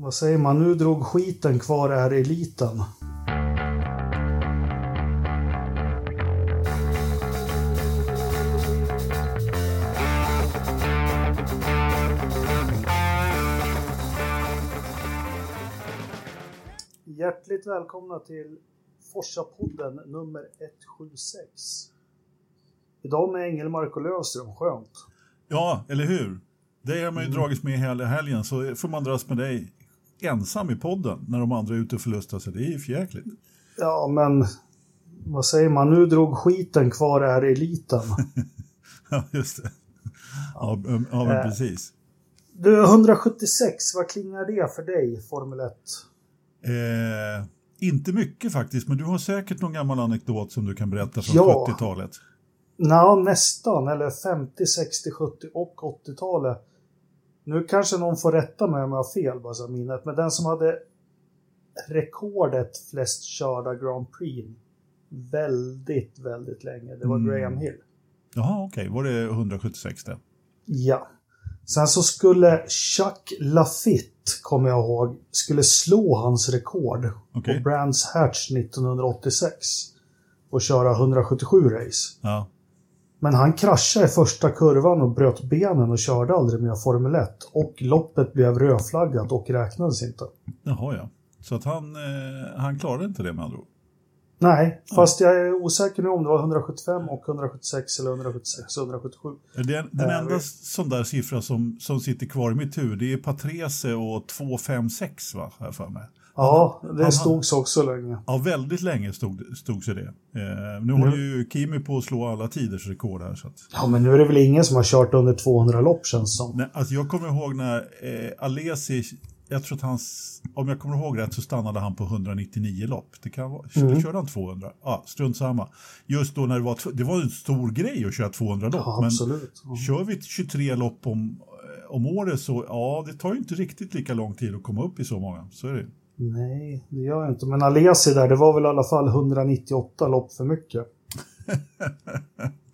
Vad säger man? Nu drog skiten kvar är eliten. Hjärtligt välkomna till Forsa-podden nummer 176. Idag med Engelmark och Lövström, skönt. Ja, eller hur? Det har man ju dragits med hela helgen, så får man dras med dig ensam i podden när de andra är ute och förlustar sig. Det är ju förjäkligt. Ja, men vad säger man? Nu drog skiten kvar är eliten. Ja, just det. Ja, ja, ja men Eh. precis. Du, 176, vad klingar det för dig, Formel 1? Eh, inte mycket faktiskt, men du har säkert någon gammal anekdot som du kan berätta från Ja. 70-talet. Nå, nästan, eller 50, 60, 70 och 80-talet. Nu kanske någon får rätta mig om jag har fel, bara så minnet, men den som hade rekordet flest körda Grand Prix väldigt, väldigt länge, det var Mm. Graham Hill. Jaha, okej. Var det 176 det? Ja. Sen så skulle Chuck Lafitte, kommer jag ihåg, skulle slå hans rekord Okej. på Brands Hatch 1986 och köra 177 race. Ja. Men han kraschade i första kurvan och bröt benen och körde aldrig mer Formel 1. Och loppet blev rödflaggat och räknades inte. Jaha, ja. Så att han, eh, han klarade inte det med andra ord. Nej, fast jag är osäker nu om det var 175 och 176 eller 176 och 177. Den, den enda vi- sån där siffra som, som sitter kvar i mitt huvud, det är Patrese och 256 va, jag för mig. Ja, det han- stod så också länge. Ja, väldigt länge stod, stod sig det. Eh, nu håller ju Kimi på att slå alla tiders rekord här. Så att, Ja, men nu är det väl ingen som har kört under 200 lopp känns som. nej, alltså jag kommer ihåg när eh, Alesi, jag tror att hans, om jag kommer ihåg rätt så stannade han på 199 lopp. Det kan vara, Mm. körde han 200? Ja, strunt samma. Just då när det var, det var en stor grej att köra 200 lopp. Ja, men absolut. Ja. kör vi 23 lopp om, eh, om året så, ja, det tar ju inte riktigt lika lång tid att komma upp i så många. Så är det. Nej, det gör jag inte. Men Alesi där, det var väl i alla fall 198 lopp för mycket.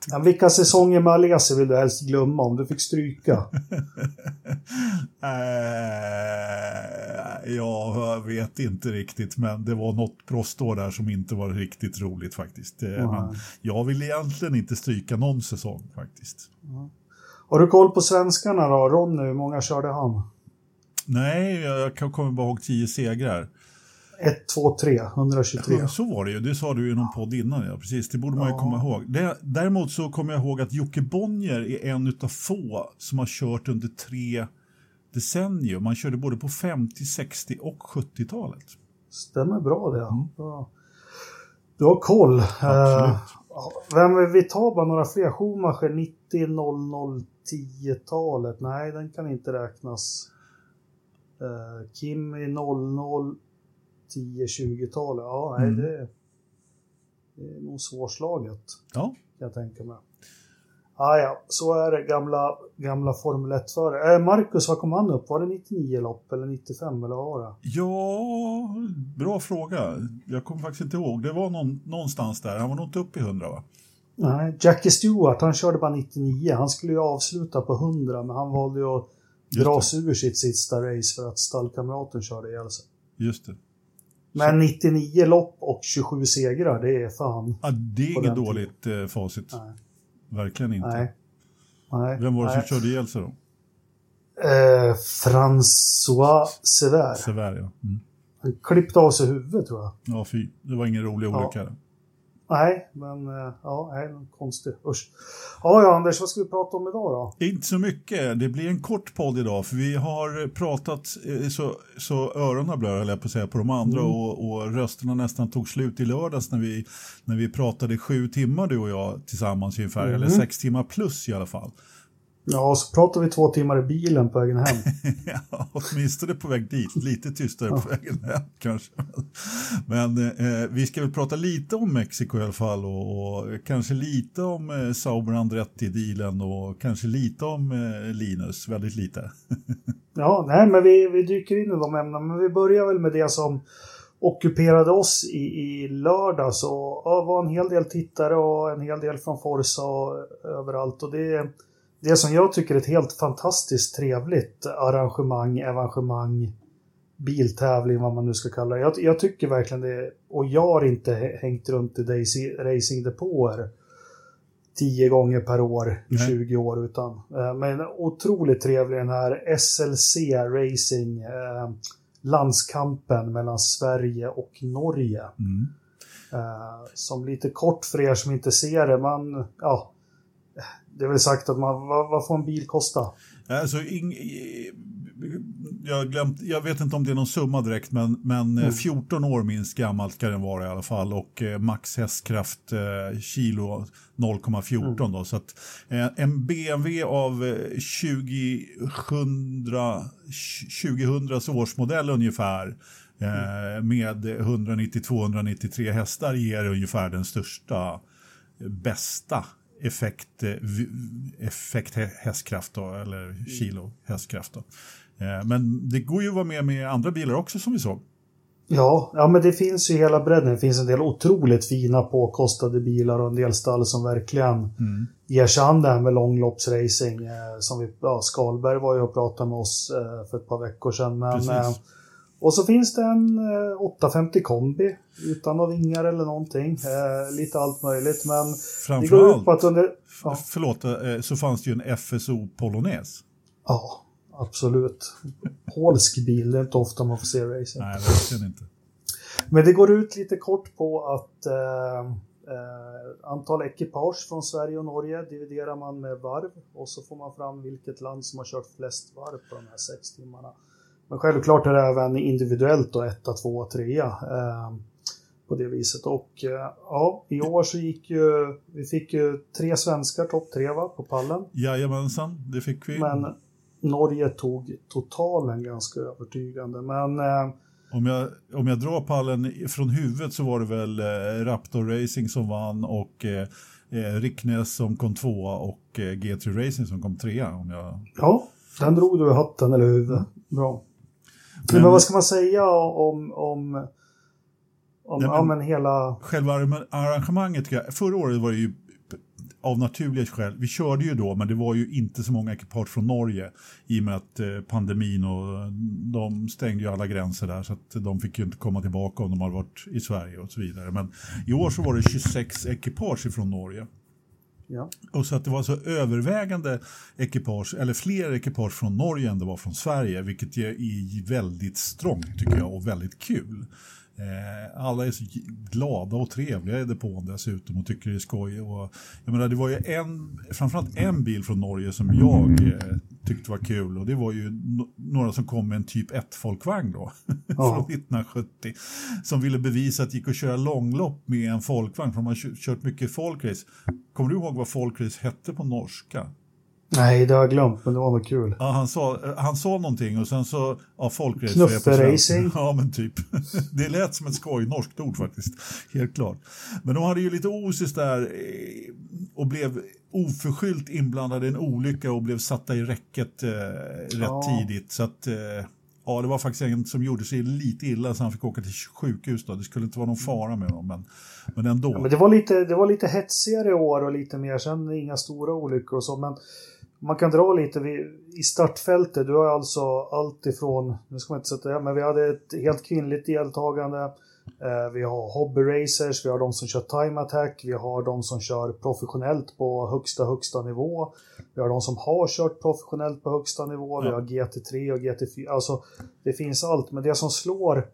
Ja, vilka säsonger med Alesi vill du helst glömma om du fick stryka? Eh, jag vet inte riktigt, men det var något proffsår där som inte var riktigt roligt faktiskt. Men jag vill egentligen inte stryka någon säsong faktiskt. Har du koll på svenskarna då? Ronny, hur många körde han? Nej, jag kan komma bara ihåg tio segrar. 1, 2, 3, 123. Ja, Så var det ju, det sa du i någon podd innan, ja precis. Det borde man ju komma ihåg. Det, däremot så kommer jag ihåg att Jocke Bonnier är en utav få som har kört under tre decennier. Man körde både på 50, 60 och 70-talet. Stämmer bra det. Ja. Du har koll. Mm. Absolut. Eh, vem vi ta bara några fler? Schumacher 90, 00, 10-talet? Nej, den kan inte räknas. Uh, Kimi 00, 10, 20-talet? Ja, nej, Mm. det, det är nog svårslaget Ja, kan jag tänka mig. Ah, ja, så är det. Gamla, gamla Formel 1-förare. Eh, Marcus, vad kom han upp? Var det 99 lopp eller 95 eller vad var det? Ja, bra fråga. Jag kommer faktiskt inte ihåg. Det var någon, någonstans där. Han var nog inte uppe i 100 va? Nej, Jackie Stewart, han körde bara 99. Han skulle ju avsluta på 100, men han valde ju att Just dra sig ur sitt sista race för att stallkamraten körde ihjäl sig. Just det. Men 99 lopp och 27 segrar, det är fan... Ja, det är inget dåligt eh, facit. Nej. Verkligen inte. Nej. Nej. Vem var det nej. som körde ihjäl sig då? Eh, François Sever. Sever, ja. Mm. Han klippte av sig huvudet tror jag. Ja, fy. Det var ingen rolig Ja. Nej, men eh, ja, nej, konstigt. Usch. Ja, ja, Anders, vad ska vi prata om idag då? Inte så mycket. Det blir en kort podd idag för vi har pratat eh, så, så öronen höll jag på säga på de andra Mm. och, och rösterna nästan tog slut i lördags när vi, när vi pratade sju timmar du och jag tillsammans ungefär, Mm. eller sex timmar plus i alla fall. Ja, så pratar vi två timmar i bilen på vägen hem. Ja, åtminstone på väg dit, lite tystare på vägen hem kanske. Men eh, vi ska väl prata lite om Mexiko i alla fall och, och kanske lite om eh, Sauber Andretti-dealen och kanske lite om eh, Linus, väldigt lite. Ja, nej, men vi, vi dyker in i de ämnena. Men vi börjar väl med det som ockuperade oss i, i lördags. Och ja, var en hel del tittare och en hel del från Forza och överallt. Och det, det som jag tycker är ett helt fantastiskt trevligt arrangemang, evenemang, biltävling, vad man nu ska kalla det. Jag, jag tycker verkligen det, och jag har inte hängt runt i racingdepåer tio gånger per år Nej. 20 år, utan eh, men otroligt trevlig den här SLC Racing, eh, landskampen mellan Sverige och Norge. Mm. Eh, som lite kort för er som inte ser det, man, ja, det är väl sagt att man, vad, vad får en bil kosta? Alltså, ing, jag, glömt, jag vet inte om det är någon summa direkt, men, men mm. 14 år minst gammalt ska den vara i alla fall och eh, max hästkraft eh, kilo 0,14 mm. då. Så att eh, en BMW av 2000, 2000 årsmodell ungefär mm. med 190-293 hästar ger ungefär den största, bästa effekt, effekt hästkraft då, eller kilo hästkraft. Då. Eh, men det går ju att vara med med andra bilar också som vi såg. Ja, ja men det finns ju hela bredden. Det finns en del otroligt fina påkostade bilar och en del stall som verkligen mm. ger sig an det här med långloppsracing. Eh, som vi, ja, Skalberg var ju och pratade med oss eh, för ett par veckor sedan. Men, och så finns det en 850 kombi utan några vingar eller någonting. lite allt möjligt. Men Framförallt, det går ut på att under... Ja. Förlåt, så fanns det ju en FSO Polones. Ja, absolut. Polsk bil, det är inte ofta man får se racing. Nej, verkligen inte. Men det går ut lite kort på att eh, eh, antal ekipage från Sverige och Norge dividerar man med varv och så får man fram vilket land som har kört flest varv på de här sex timmarna. Men självklart är det även individuellt då, etta, tvåa, trea. Eh, på det viset. Och eh, ja, i år så gick ju, vi fick ju tre svenskar topp tre va, på pallen. Jajamensan, det fick vi. Men Norge tog totalen ganska övertygande. Men, eh, om, jag, om jag drar pallen från huvudet så var det väl eh, Raptor Racing som vann och eh, eh Ricknäs som kom tvåa och eh, G3 Racing som kom trea. Om jag... Ja, den drog du i hatten eller huvudet. Mm. Bra. Men, men, vad ska man säga om, om, om ja, men, ja, men hela... Själva arrangemanget, förra året var det ju av naturliga skäl, vi körde ju då men det var ju inte så många ekipage från Norge i och med att eh, pandemin och de stängde ju alla gränser där så att de fick ju inte komma tillbaka om de hade varit i Sverige och så vidare. Men i år så var det 26 ekipage från Norge. Ja. Och så att det var så övervägande ekipage, eller fler ekipage från Norge än det var från Sverige, vilket är väldigt strångt tycker jag och väldigt kul. Eh, alla är så glada och trevliga i depån dessutom och tycker det är skoj. Och, jag menar, det var ju en, framförallt en bil från Norge som jag eh, tyckte var kul och det var ju no några som kom med en typ 1-folkvagn då, från 1970. Som ville bevisa att det gick att köra långlopp med en folkvagn, för de har kört mycket folkrace. Kommer du ihåg vad folkrace hette på norska? Nej, det har jag glömt, men det var nog kul. Ja, han sa, han sa någonting och sen så, ja. Knufferacing. Ja, men typ. Det lät som ett skoj, norskt ord faktiskt. Helt klart. Men de hade ju lite osis där eh, och blev oförskyllt inblandade i en olycka och blev satta i räcket eh, rätt ja. tidigt. Så att, eh, ja, det var faktiskt en som gjorde sig lite illa så han fick åka till sjukhus. Då. Det skulle inte vara någon fara med honom, men, men ändå. Ja, men det, var lite, det var lite hetsigare år och lite mer, sen inga stora olyckor och så. Men man kan dra lite vid, i startfältet. Du har alltså allt ifrån, nu ska man inte sätta det, men vi hade ett helt kvinnligt deltagande. Eh, vi har hobbyracers, vi har de som kör time attack, vi har de som kör professionellt på högsta, högsta nivå. Vi har de som har kört professionellt på högsta nivå, vi har GT3 och GT4. Alltså, det finns allt, men det som slår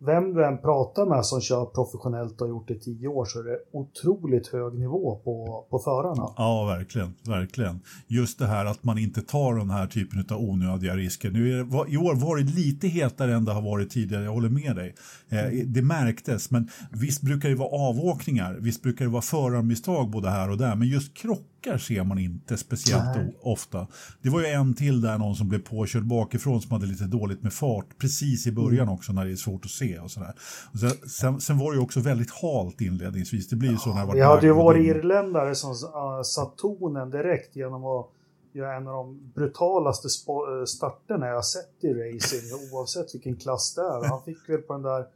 vem du än pratar med som kör professionellt och har gjort det i tio år så är det otroligt hög nivå på, på förarna. Ja, verkligen, verkligen. Just det här att man inte tar den här typen av onödiga risker. Nu är det, I år var det lite hetare än det har varit tidigare, jag håller med dig. Eh, det märktes, men visst brukar det vara avåkningar, visst brukar det vara förarmisstag både här och där, men just krock krockar ser man inte speciellt Nej. ofta. Det var ju en till där, någon som blev påkörd bakifrån som hade lite dåligt med fart precis i början mm. också när det är svårt att se och sådär. Och sen, sen, var det ju också väldigt halt inledningsvis. Det blir ju ja, så när det hade ju varit irländare som uh, satt tonen direkt genom att göra en av de brutalaste äh, starterna jag sett i racing, oavsett vilken klass det är. Han fick väl på den där,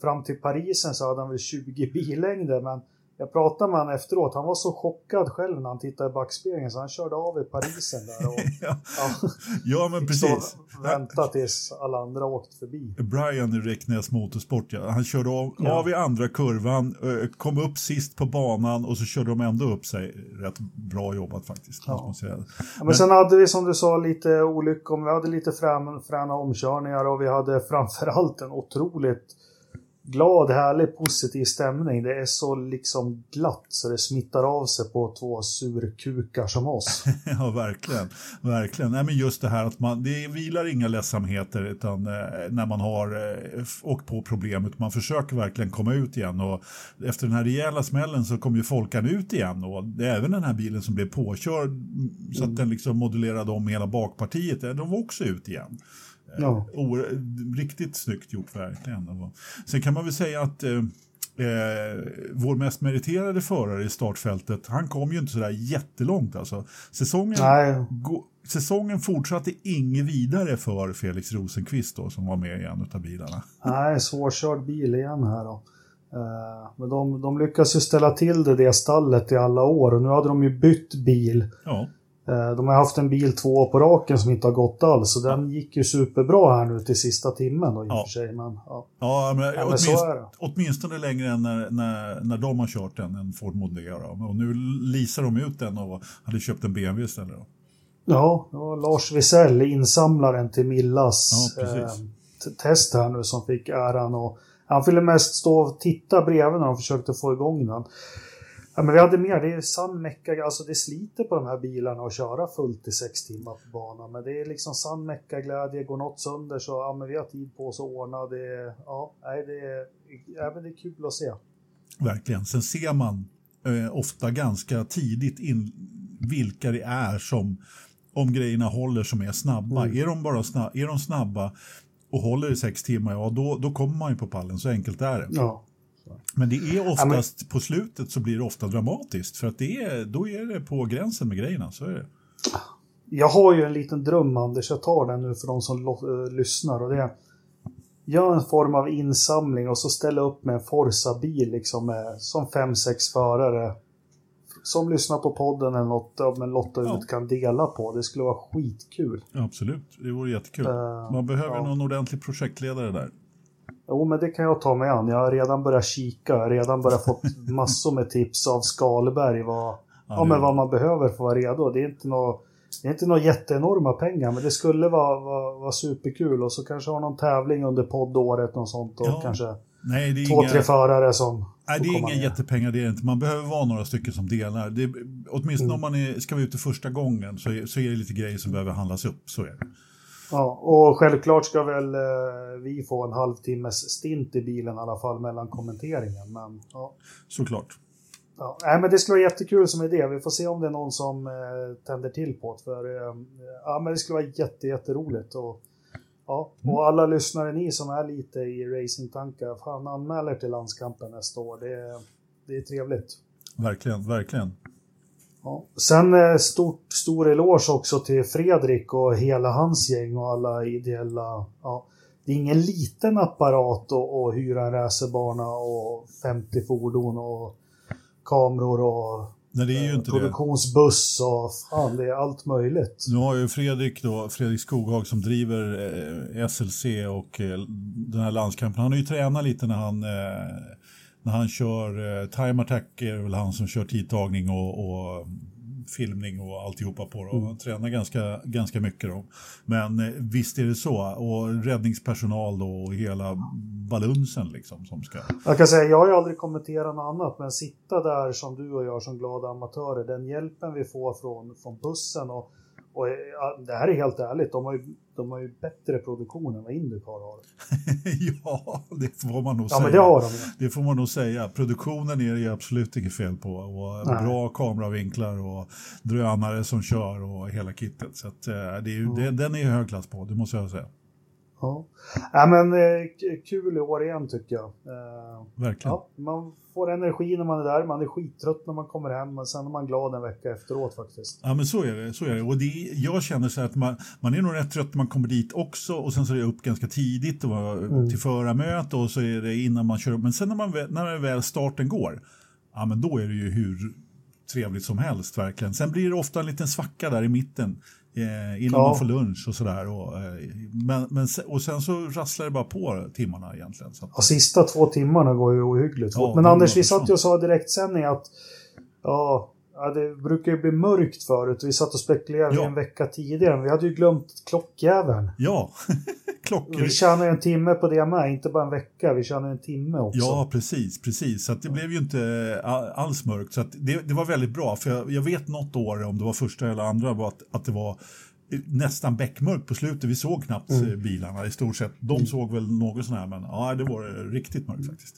fram till Parisen så hade han väl 20 billängder, men jag pratade med honom efteråt, han var så chockad själv när han tittade i backspegeln så han körde av i Parisen där. Och, ja. Ja. ja, men precis. Vänta tills alla andra åkt förbi. Brian i Räcknäs Motorsport, ja. han körde av, ja. av, i andra kurvan, kom upp sist på banan och så körde de ändå upp sig. Rätt bra jobbat faktiskt. Ja. Men, men sen hade vi som du sa lite olyckor, vi hade lite fräna omkörningar och vi hade framförallt en otroligt glad, härlig, positiv stämning. Det är så liksom glatt så det smittar av sig på två surkukar som oss. ja, verkligen. verkligen. Nej, men just det här att man, det vilar inga ledsamheter utan, eh, när man har eh, åkt på problemet. Man försöker verkligen komma ut igen och efter den här rejäla smällen så kom ju Folkan ut igen och det är även den här bilen som blev påkörd så att mm. den liksom modulerade om hela bakpartiet, de var också ut igen. Ja. O, riktigt snyggt gjort verkligen. Sen kan man väl säga att eh, eh, vår mest meriterade förare i startfältet, han kom ju inte sådär jättelångt alltså. Säsongen, go, säsongen fortsatte inget vidare för Felix Rosenqvist då, som var med i en av bilarna. Nej, svårkörd bil igen här då. Eh, men de, de lyckas ju ställa till det, det stallet i alla år och nu hade de ju bytt bil. Ja. Eh, de har haft en bil två på raken som inte har gått alls, så den gick ju superbra här nu till sista timmen då i och ja. för sig. Men, ja. Ja, men, ja, men åtminstone, åtminstone längre än när, när, när de har kört den, en Ford Mondeo. Och nu leasar de ut den och hade köpt en BMW istället. Då. Ja, det var Lars Wisell, insamlaren till Millas ja, eh, test här nu som fick äran. Och han ville mest stå och titta bredvid när de försökte få igång den. Ja, men vi hade mer. Det är sann mecka, alltså det sliter på de här bilarna att köra fullt i sex timmar på banan. Men det är liksom sann mecka-glädje. Går något sönder så ja, men vi har tid på oss att ordna. Det, ja, nej, det, är, det är kul att se. Verkligen. Sen ser man eh, ofta ganska tidigt in vilka det är som, om grejerna håller, som är snabba. Mm. Är, de bara snabba, är de snabba och håller i sex timmar, ja då, då kommer man ju på pallen. Så enkelt är det. Ja. Men det är oftast, ja, men... på slutet så blir det ofta dramatiskt för att det är, då är det på gränsen med grejerna, så är det. Jag har ju en liten dröm Anders, jag tar den nu för de som uh, lyssnar och det är Gör en form av insamling och så ställa upp med en Forza-bil liksom med, som fem sex förare som lyssnar på podden eller något men lotta ut ja. kan dela på. Det skulle vara skitkul. Absolut, det vore jättekul. Uh, Man behöver ja. någon ordentlig projektledare där. Jo, men det kan jag ta mig an. Jag har redan börjat kika. Jag har redan börjat fått massor med tips av Skalberg vad, ja, ja, men vad man behöver för att vara redo. Det är inte något det är inte några jätteenorma pengar, men det skulle vara, vara, vara superkul. Och så kanske ha någon tävling under poddåret och sånt. Och ja. kanske Nej, två, inga... tre förare som... Nej, det är inga jättepengar, det är inte. Man behöver vara några stycken som delar. Det, åtminstone mm. om man är, ska vara ute första gången så är, så är det lite grejer som behöver handlas upp. Så är det. Ja, och självklart ska väl eh, vi få en halvtimmes stint i bilen i alla fall mellan kommenteringen. Men, ja. Såklart. Ja, nej, men det skulle vara jättekul som idé. Vi får se om det är någon som eh, tänder till på det. För, eh, ja, men det skulle vara jätte, jätteroligt. Och, ja, mm. och alla lyssnare ni som är lite i racingtankar, fan anmäler till landskampen nästa år. Det, det är trevligt. Verkligen, verkligen. Ja. Sen eh, stort, stor eloge också till Fredrik och hela hans gäng och alla ideella. Ja. Det är ingen liten apparat att hyra en racerbana och 50 fordon och kameror och Nej, det produktionsbuss och fan, det är allt möjligt. Nu har ju Fredrik då, Fredrik Skoghag som driver eh, SLC och eh, den här landskampen, han har ju tränat lite när han eh, när han kör eh, Time Attack är väl han som kör tidtagning och, och filmning och alltihopa på det. Och mm. tränar ganska, ganska mycket. Då. Men eh, visst är det så. Och räddningspersonal då och hela balunsen liksom som ska... Jag kan säga, jag har ju aldrig kommenterat något annat, men sitta där som du och jag som glada amatörer, den hjälpen vi får från, från bussen och och det här är helt ärligt, de har ju, de har ju bättre produktion än vad Indycar har. ja, det får man nog ja, säga. Men det, har de. det får man nog säga. Produktionen är det absolut inget fel på. Och bra kameravinklar och drönare som kör och hela kittet. Så att, eh, det är ju, mm. det, den är hög klass på, det måste jag säga. Ja, ja men eh, kul i år igen tycker jag. Eh, Verkligen. Ja, man får energi när man är där, man är skittrött när man kommer hem, men sen är man glad en vecka efteråt faktiskt. Ja, men så är det. Så är det. Och det, jag känner så att man, man är nog rätt trött när man kommer dit också och sen så är det upp ganska tidigt och mm. till förarmöte och så är det innan man kör upp. Men sen när, man, när väl starten går, ja men då är det ju hur trevligt som helst verkligen. Sen blir det ofta en liten svacka där i mitten eh, innan Ja. man får lunch och sådär. Och, eh, men, men, och sen så rasslar det bara på timmarna egentligen. Så att, Ja, sista två timmarna går ju ohyggligt Ja. Men Anders, vi satt ju och sa i direktsändning att ja, ja, det brukar ju bli mörkt förut. Vi satt och spekulerade Ja. en vecka tidigare. Vi hade ju glömt klockjäveln. ja, klockor. Vi tjänar ju en timme på det med, inte bara en vecka. Vi tjänar en timme också. Ja, precis, precis. Så det blev ju inte alls mörkt. Så det, det var väldigt bra, för jag, jag vet något år, om det var första eller andra, var att, att det var eh, nästan beckmörkt på slutet. Vi såg knappt Mm. eh, bilarna i stort sett. De såg väl något sån här, men ja, det var eh, riktigt mörkt faktiskt.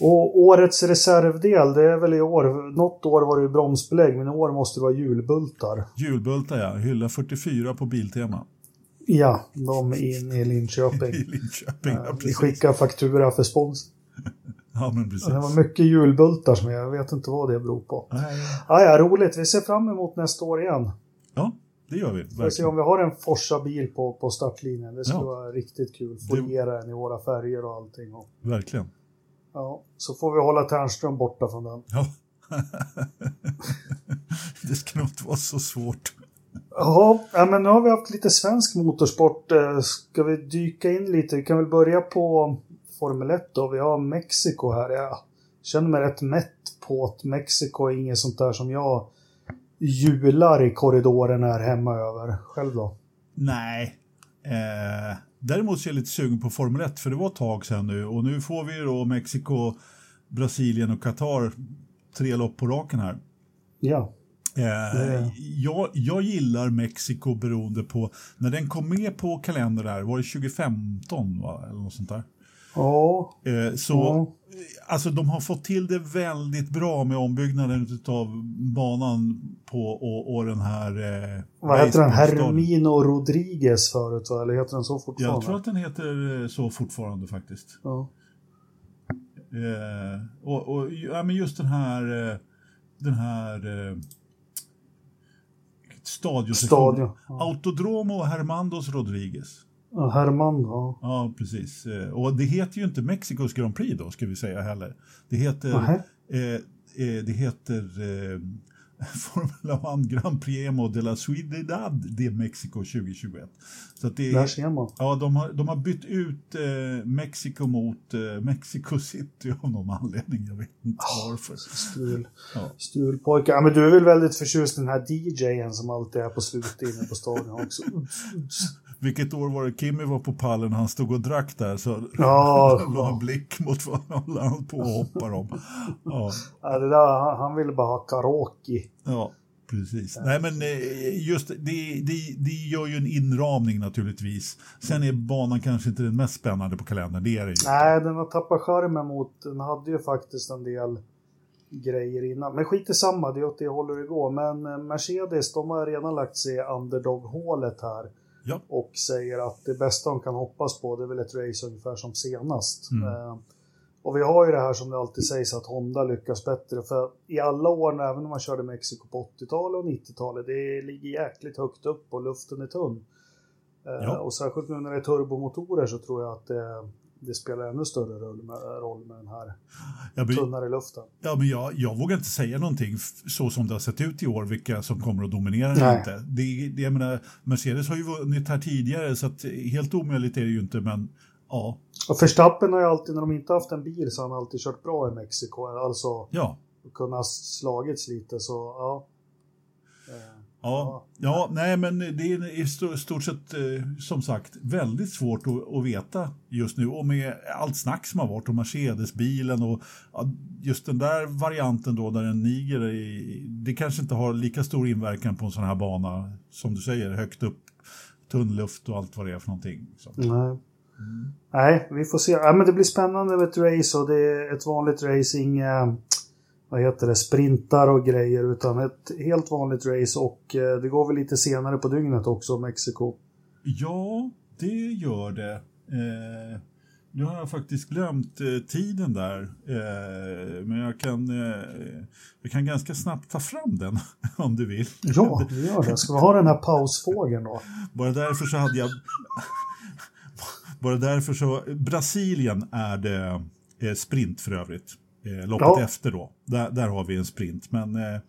Och årets reservdel, det är väl i år. Något år var det bromsbelägg, men i år måste det vara hjulbultar. Hjulbultar ja, hylla 44 på Biltema Ja, de inne i Linköping. i Linköping. Ja, Vi precis. skickar faktura för spons. Ja, men precis. Det var mycket hjulbultar som jag vet inte vad det beror på. Nej, Ja, ja, roligt. Vi ser fram emot nästa år igen. Ja, det gör vi. Får se om vi har en Forsa-bil på, på startlinjen. Det skulle Ja. vara riktigt kul. Ge den i våra färger och allting. Och, Verkligen. ja, så får vi hålla Ternström borta från den. Ja. det ska nog inte vara så svårt. Ja, men nu har vi haft lite svensk motorsport. Eh, Ska vi dyka in lite? Vi kan väl börja på Formel 1 då. Vi har Mexiko här. Jag känner mig rätt mätt på att Mexiko är inget sånt där som jag jular i korridoren här hemma över. Själv då? Nej. Eh, däremot så är jag lite sugen på Formel 1 för det var ett tag sedan nu och nu får vi då Mexiko, Brasilien och Qatar tre lopp på raken här. Ja. Det- jag, jag gillar Mexiko beroende på när den kom med på kalendern där, var det 2015 va? eller något sånt där? Ja. Eh, så Ja. alltså de har fått till det väldigt bra med ombyggnaden av banan på och, och den här eh, Vad heter den? Hermino Rodriguez förut va? Eller heter den så fortfarande? Jag tror att den heter eh, så fortfarande faktiskt. Ja. Eh, och, och ja, men just den här, den här stadionsessionen. Stadion. Ja. Autodromo Hermandos Rodriguez. Ja, Herman, ja. Ja, precis. Eh, Och det heter ju inte Mexikos Grand Prix då, ska vi säga heller. Det heter, eh, eh, det heter eh, Formula 1 Grand Prix de la Ciudad de Mexico 2021. Så det Där är, ser man. ja, de, har, de har bytt ut eh, Mexiko mot eh, Mexico City av någon anledning. Jag vet inte varför. Strul. Ja. Strulpojkar. Ja, men du är väl väldigt förtjust i den här DJen som alltid är på slutet inne på stadion också. Vilket år var det Kimmy var på pallen han stod och drack där så Ja, la en blick mot vad han höll på och hoppar om. Ja. ja det där, han, ville bara ha karaoke. Ja, precis. Nej, men eh, just det, det, det gör ju en inramning naturligtvis. Sen är banan kanske inte den mest spännande på kalendern, det är det ju. Nej, den har tappat skärmen mot... Den hade ju faktiskt en del grejer innan. Men skit i samma, det är åt det hållet det går. Men eh, Mercedes, de har redan lagt sig i underdog-hålet här. Ja. Och säger att det bästa de kan hoppas på, det är väl ett race ungefär som senast. Mm. Eh, och vi har ju det här som det alltid sägs att Honda lyckas bättre. För i alla år, även om man körde Mexiko på 80-talet och 90-talet, det ligger jäkligt högt upp och luften är tunn. Eh, Ja. Och särskilt nu när det är turbomotorer så tror jag att det, det spelar ännu större roll med, roll med den här Jag, bry- tunnare luften. ja, men jag, jag vågar inte säga någonting så som det har sett ut i år, vilka som kommer att dominera eller inte. Det, det, jag menar, Mercedes har ju vunnit här tidigare, så att helt omöjligt är det ju inte, men ja. Och Verstappen har ju alltid, när de inte haft en bil, så har han alltid kört bra i Mexiko. Alltså Ja, kunnat slagits lite så, ja. Eh, Ja, ja, nej men det är i stort sett eh, som sagt väldigt svårt att, veta just nu och med allt snack som har varit om Mercedes-bilen och just den där varianten då där en Niger är, i- det kanske inte har lika stor inverkan på en sån här bana som du säger, högt upp, tunn luft och allt vad det är för någonting. Så. Nej. Nej, vi får se. Ja, men det blir spännande med ett race och det är ett vanligt race, inga vad heter det, sprintar och grejer utan ett helt vanligt race och eh, det går väl lite senare på dygnet också, Mexiko. Ja, det gör det. Eh, nu har jag faktiskt glömt eh, tiden där, eh, men jag kan, eh, jag kan ganska snabbt ta fram den om du vill. Ja, vi gör det. Ska vi ha den här pausfågeln då? Bara därför så hade jag... Bara därför så... Brasilien är det eh, sprint för övrigt. Eh, loppet ja. efter då. Där, där har vi en sprint. Men, eh,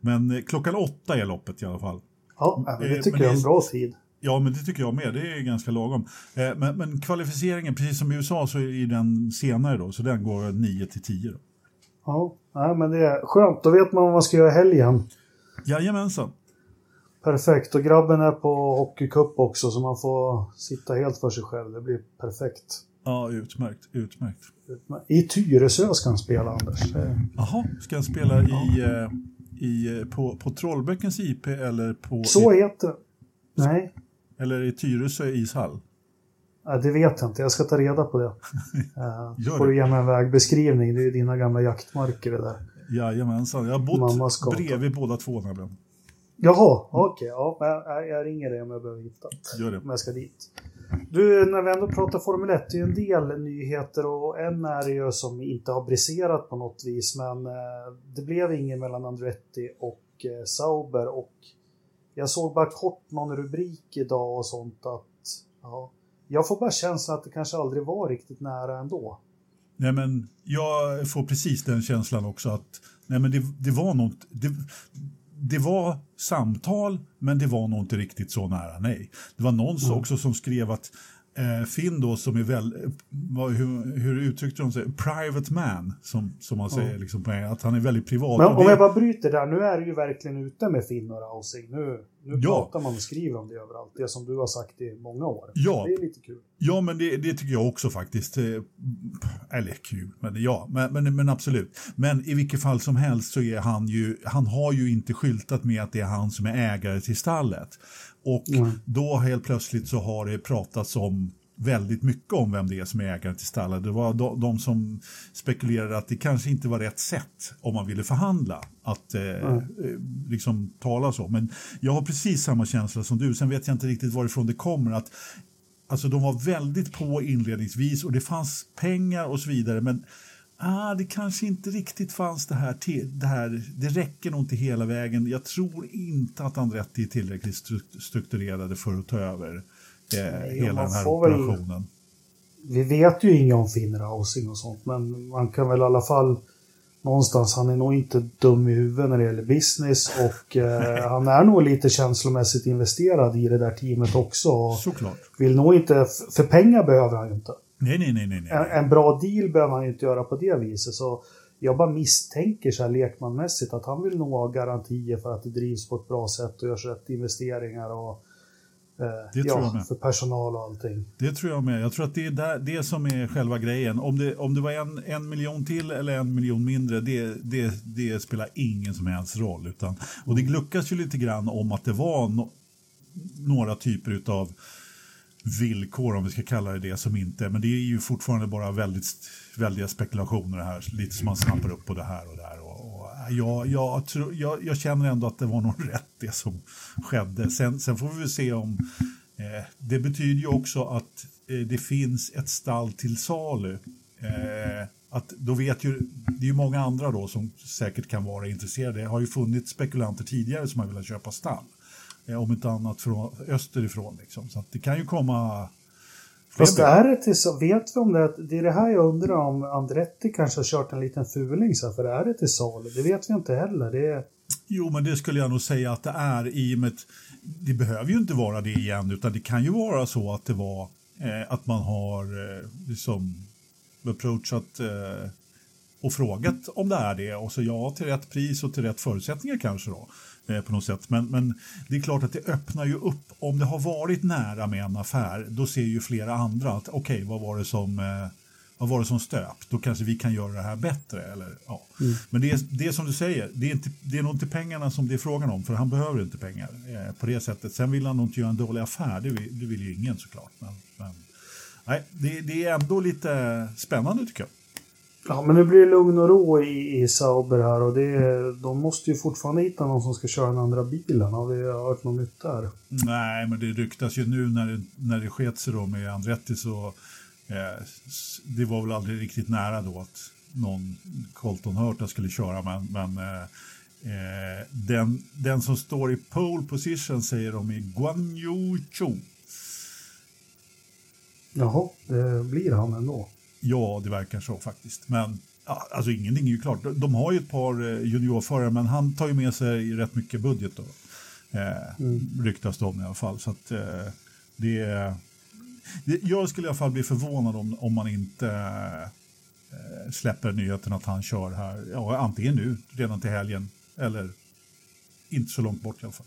men klockan åtta är loppet i alla fall. Ja, det tycker jag är en bra tid. Ja, men det tycker jag med. Det är ganska lagom. Men, men kvalificeringen, precis som i USA, så är den senare då. Så den går 9 till 10. Ja, nej, men det är skönt. Då vet man vad man ska göra i helgen. Jajamensan. Perfekt. Och grabben är på hockeycup också så man får sitta helt för sig själv. Det blir perfekt. Ja, utmärkt. Utmärkt. I Tyresö ska han spela, Anders. Jaha, ska han spela i. Eh, i, eh, på, på Trollbäckens IP eller på... Så heter det. Nej. Eller i Tyresö ishall? Ja, det vet jag inte, jag ska ta reda på det. uh, får du ge mig en vägbeskrivning, det är ju dina gamla jaktmarker det där. Jajamensan, jag har bott bredvid båda två nämligen. Jaha, okej. Okay, ja, jag, jag ringer dig om jag behöver hitta. Gör det. Om jag ska dit. Du, när vi ändå pratar Formel 1, det är ju en del nyheter och en är det ju som inte har briserat på något vis, men eh, det blev ingen mellan Andretti och eh, Sauber och jag såg bara kort någon rubrik idag och sånt att ja, jag får bara känslan att det kanske aldrig var riktigt nära ändå. Nej, men jag får precis den känslan också att nej, men det, det var något. Det, det var samtal, men det var nog inte riktigt så nära nej. Det var någon mm. också som skrev att eh, Finn då som är väl, hur, hur uttryckte de sig, private man som, som man säger, mm. liksom, att han är väldigt privat. Men om det... jag bara bryter där, nu är du ju verkligen ute med Finn och Rausing. Nu, nu ja. pratar man och skriver om det överallt, det som du har sagt i många år. Ja. Det är lite kul. Ja, men det, det tycker jag också faktiskt. Eh, eller kul, men ja, men, men, men, absolut. Men i vilket fall som helst så är han ju, han har ju inte skyltat med att det är han som är ägare till stallet. Och mm. då helt plötsligt så har det pratats om väldigt mycket om vem det är som är ägaren till stallet. Det var de, de, som spekulerade att det kanske inte var rätt sätt om man ville förhandla att eh, mm. liksom tala så. Men jag har precis samma känsla som du. Sen vet jag inte riktigt varifrån det kommer. att Alltså de var väldigt på inledningsvis och det fanns pengar och så vidare. Men ah, det kanske inte riktigt fanns det här, det här. Det räcker nog inte hela vägen. Jag tror inte att Andretti är tillräckligt strukturerade för att ta över eh, hela den här operationen. Väl, vi vet ju inget om Finnrausing och sånt, men man kan väl i alla fall någonstans, han är nog inte dum i huvudet när det gäller business och eh, han är nog lite känslomässigt investerad i det där teamet också. Såklart. Vill nog inte, för pengar behöver han ju inte. Nej, nej, nej. nej, nej. En, en, bra deal behöver han inte göra på det viset. Så jag bara misstänker så här lekmanmässigt att han vill nog ha garantier för att det drivs på ett bra sätt och görs rätt investeringar och eh, det ja, tror jag med. för personal och allting. Det tror jag med. Jag tror att det är där, det som är själva grejen. Om det, om det var en, en miljon till eller en miljon mindre, det, det, det spelar ingen som helst roll. Utan, och det gluckas ju lite grann om att det var no, några typer av villkor, om vi ska kalla det det, som inte, men det är ju fortfarande bara väldigt, väldiga spekulationer här, lite som man snappar upp på det här och där. Och, och äh, jag, jag, tror, jag, jag, känner ändå att det var nog rätt det som skedde. Sen, sen får vi väl se om, eh, det betyder ju också att eh, det finns ett stall till salu. Eh, att då vet ju, det är ju många andra då som säkert kan vara intresserade. Det har ju funnits spekulanter tidigare som har velat köpa stall. Eh, om inte annat från österifrån. Liksom. Så det kan ju komma Fast är det till så, vet vi om det, det är det här jag undrar om Andretti kanske har kört en liten fuling så för är det till salu? Det vet vi inte heller. Det är... Jo, men det skulle jag nog säga att det är i och med det behöver ju inte vara det igen, utan det kan ju vara så att det var eh, att man har eh, liksom approachat eh, och frågat om det är det och så ja till rätt pris och till rätt förutsättningar kanske då. Eh, på något sätt. Men, men det är klart att det öppnar ju upp. Om det har varit nära med en affär, då ser ju flera andra att okej, okay, vad var det som eh, vad var det som stöp? Då kanske vi kan göra det här bättre. Eller, ja. Mm. Men det är, det är som du säger, det är, inte, det är nog inte pengarna som det är frågan om, för han behöver inte pengar eh, på det sättet. Sen vill han nog inte göra en dålig affär, det vill, det vill ju ingen såklart. Men, men nej, det, det är ändå lite spännande tycker jag. Ja, men nu blir det lugn och ro i, i Sauber här och det, de måste ju fortfarande hitta någon som ska köra den andra bilen. Har vi hört något nytt där? Nej, men det ryktas ju nu när det, när det sket sig då med Andretti så eh, det var väl aldrig riktigt nära då att någon Colton Hurta skulle köra, men, men eh, eh, den, den som står i pole position säger de i Guan Yu Chu. Jaha, det blir han ändå. Ja, det verkar så faktiskt. Men ja, alltså ingenting är ju klart. De har ju ett par eh, juniorförare, men han tar ju med sig rätt mycket budget då. Eh, mm. Ryktas det om i alla fall. Så att, eh, det, det, jag skulle i alla fall bli förvånad om, om man inte eh, släpper nyheten att han kör här. Ja, antingen nu, redan till helgen, eller inte så långt bort i alla fall.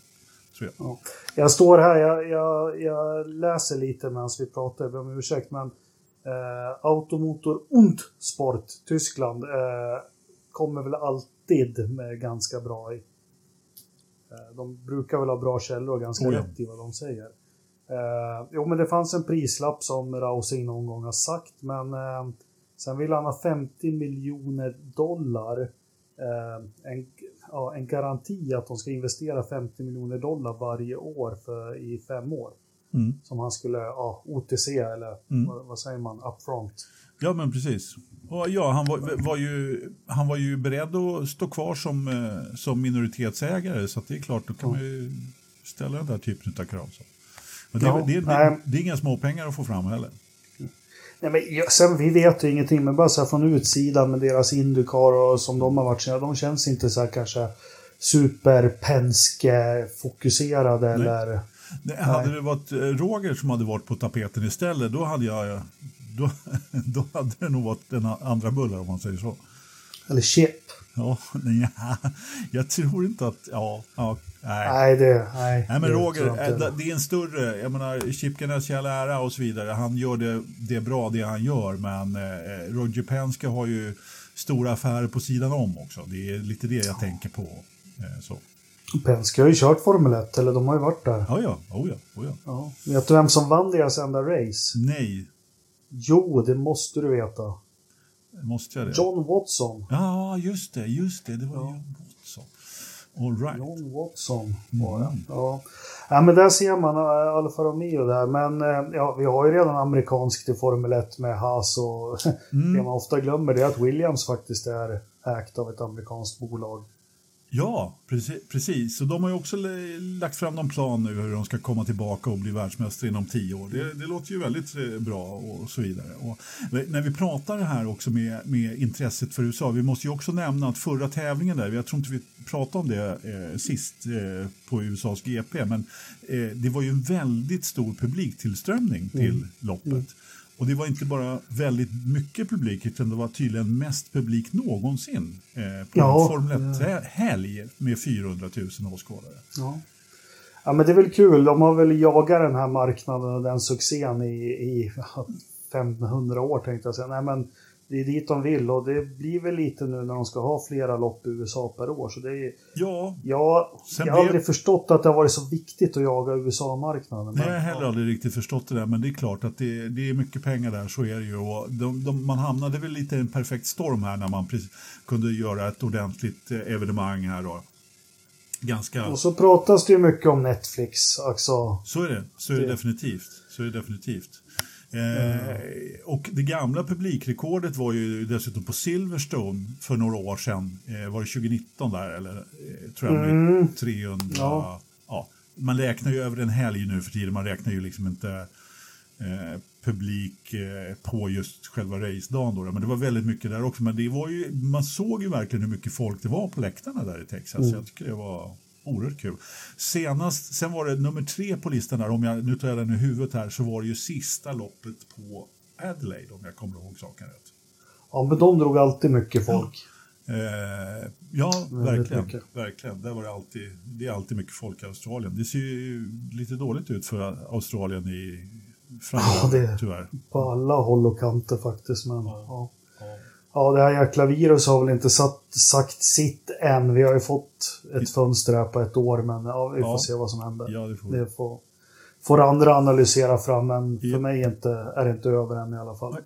Jag. Ja. jag. står här, jag, jag, jag läser lite medan vi pratar, jag ber om ursäkt, men eh, Automotor und Sport Tyskland eh, kommer väl alltid med ganska bra i. Eh, de brukar väl ha bra källor och ganska oh ja. rätt i vad de säger. Eh, jo, men det fanns en prislapp som Rausing någon gång har sagt, men eh, sen vill han ha 50 miljoner dollar. En, ja, en garanti att de ska investera 50 miljoner dollar varje år för, i fem år. Mm. Som han skulle, ja, OTC eller mm. vad, vad, säger man, upfront. Ja, men precis. Och ja, han var, var, ju, han var ju beredd att stå kvar som, eh, som minoritetsägare så det är klart, då kan man ju ställa den där typen av krav. Så. Men det, ja, det, det, det, är inga små pengar att få fram heller. Nej, men, sen, vi vet ju ingenting, men bara så här från utsidan med deras Indycar och som de har varit, de känns inte så här kanske superpenske-fokuserade eller... Nej, hade det varit eh, Roger som hade varit på tapeten istället, då hade jag... Då, då hade det nog varit den andra bullar om man säger så. Eller chip. Ja, nej, jag tror inte att... Ja, ja nej. Nej, det, nej, nej men Roger, det, det är en större... Jag menar, Chip Ganassi all ära och så vidare. Han gör det, det bra, det han gör. Men eh, Roger Penske har ju stora affärer på sidan om också. Det är lite det jag ja. tänker på. Eh, så. Penske har ju kört Formel 1, eller de har ju varit där. Ja, ja. Oh, ja. Oh, ja. ja. Vet du vem som vann deras enda race? Nej. Jo, det måste du veta. Måste jag det? John Watson. Ja, just det, just det. Det var ja. John Watson. All right. John Watson var det. Mm. Ja. ja, men där ser man uh, Alfa Romeo där. Men uh, ja, vi har ju redan amerikanskt i Formel 1 med Haas och mm. det man ofta glömmer det är att Williams faktiskt är ägt av ett amerikanskt bolag. Ja, precis, precis. Och de har ju också lagt fram någon plan nu hur de ska komma tillbaka och bli världsmästare inom tio år. Det, det låter ju väldigt eh, bra och så vidare. Och när vi pratar här också med, med intresset för USA, vi måste ju också nämna att förra tävlingen där, jag tror inte vi pratade om det eh, sist eh, på USAs GP, men eh, det var ju en väldigt stor publiktillströmning till mm. loppet. Och det var inte bara väldigt mycket publik, utan det var tydligen mest publik någonsin eh, på ja, en Formel 1-helg med 400 000 åskådare. Ja. ja, men det är väl kul. De har väl jagat den här marknaden och den succén i, i 500 år tänkte jag säga. Nej, men det är dit de vill och det blir väl lite nu när de ska ha flera lopp i USA per år. Så det är, ja, jag, jag har aldrig förstått att det har varit så viktigt att jaga USA-marknaden. Nej, jag har heller aldrig riktigt förstått det där, men det är klart att det, det är mycket pengar där, så är det ju. Och de, de, man hamnade väl lite i en perfekt storm här när man precis, kunde göra ett ordentligt eh, evenemang här då. Ganska... Och så pratas det ju mycket om Netflix, alltså. Så är det, så är det, det. definitivt. Så är det definitivt. Eh, och det gamla publikrekordet var ju dessutom på Silverstone för några år sedan. Eh, var det 2019 där eller eh, tror jag mm. 300. Ja. ja. Man räknar ju över en helg nu för tiden. Man räknar ju liksom inte eh, publik eh, på just själva racedagen. Då, men det var väldigt mycket där också. Men det var ju, man såg ju verkligen hur mycket folk det var på läktarna där i Texas. Mm. Jag tycker det var oerhört kul. Senast, sen var det nummer tre på listan där, om jag, nu tar jag den i huvudet här, så var det ju sista loppet på Adelaide om jag kommer ihåg saken rätt. Ja, men de drog alltid mycket folk. Ja, eh, ja verkligen. verkligen. Där var det, alltid, det är alltid mycket folk i Australien. Det ser ju lite dåligt ut för Australien i framtiden, ja, det, tyvärr. På alla håll och kanter faktiskt. Men, ja. ja. Ja, det här jäkla virus har väl inte satt, sagt sitt än. Vi har ju fått ett fönster här på ett år, men ja, vi får ja. se vad som händer. Ja, det får, det får, får andra analysera fram, men för mig inte, är det inte över än i alla fall. Nej.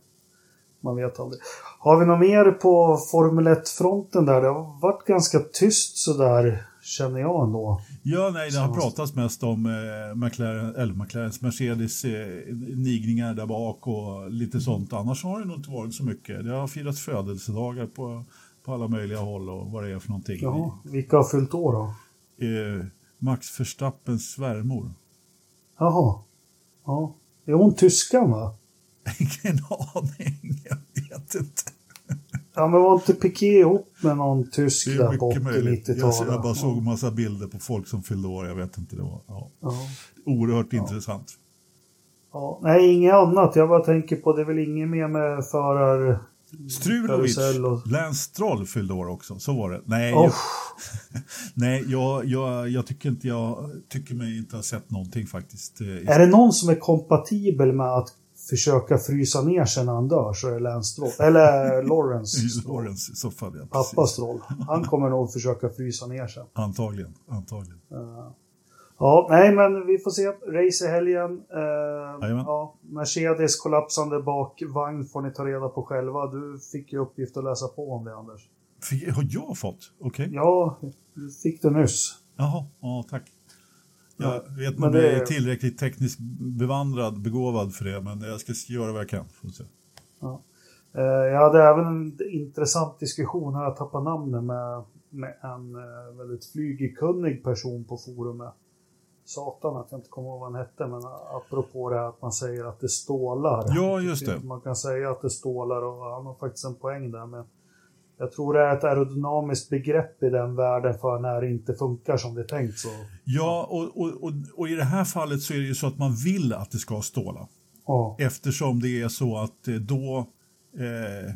Man vet aldrig. Har vi något mer på Formel 1-fronten där? Det har varit ganska tyst sådär känner jag ändå. Ja, nej, det har pratats mest om eh, McLaren, eller McLarens Mercedes eh, nigningar där bak och lite sånt. Annars har det nog inte varit så mycket. Det har firats födelsedagar på, på alla möjliga håll och vad det är för någonting. Ja, vilka har fyllt år då? Eh, Max Verstappens svärmor. Jaha. Ja. Är hon tyskan va? Ingen aning, jag vet inte. Ja, men var inte Piqué ihop med någon tysk där på mycket möjligt. Jag, 80-90-talet? jag bara såg en massa bilder på folk som fyllde år. Jag vet inte, det var ja. Ja. oerhört intressant. Ja. Nej, inget annat. Jag bara tänker på, det är väl inget mer med förar... Strulovic, och- Lance Stroll fyllde år också, så var det. Nej, Oh. jag, nej jag, jag, jag tycker inte jag tycker mig inte ha sett någonting faktiskt. eh, Är det någon som är kompatibel med att försöka frysa ner sig när han dör så är det Lance Stroll. Eller Lawrence Stroll. Lawrence i så fall, ja. Pappas. Stroll. Han kommer nog försöka frysa ner sig. Antagligen, antagligen. Ja, nej men vi får se. Race i helgen. Jajamän. ja, Mercedes kollapsande bakvagn får ni ta reda på själva. Du fick ju uppgift att läsa på om det Anders. Fick, har jag fått? Okej. Ja, du fick det nyss. Jaha, ja tack. Jag Ja, vet inte om jag är tillräckligt tekniskt bevandrad, begåvad för det, men jag ska göra vad jag kan. Får se. Eh, jag hade även en intressant diskussion, här jag tappar namnet, med, med en eh, väldigt flygkunnig person på forumet. Satan att jag inte kommer ihåg vad han hette, men apropå det här att man säger att det stålar. Ja, just det. Man kan säga att det stålar och han har faktiskt en poäng där. Men jag tror det är ett aerodynamiskt begrepp i den världen för när det inte funkar som det är tänkt. Så, Ja, och, och, och, och i det här fallet så är det ju så att man vill att det ska ståla. ja. Eftersom det är så att eh, då, eh,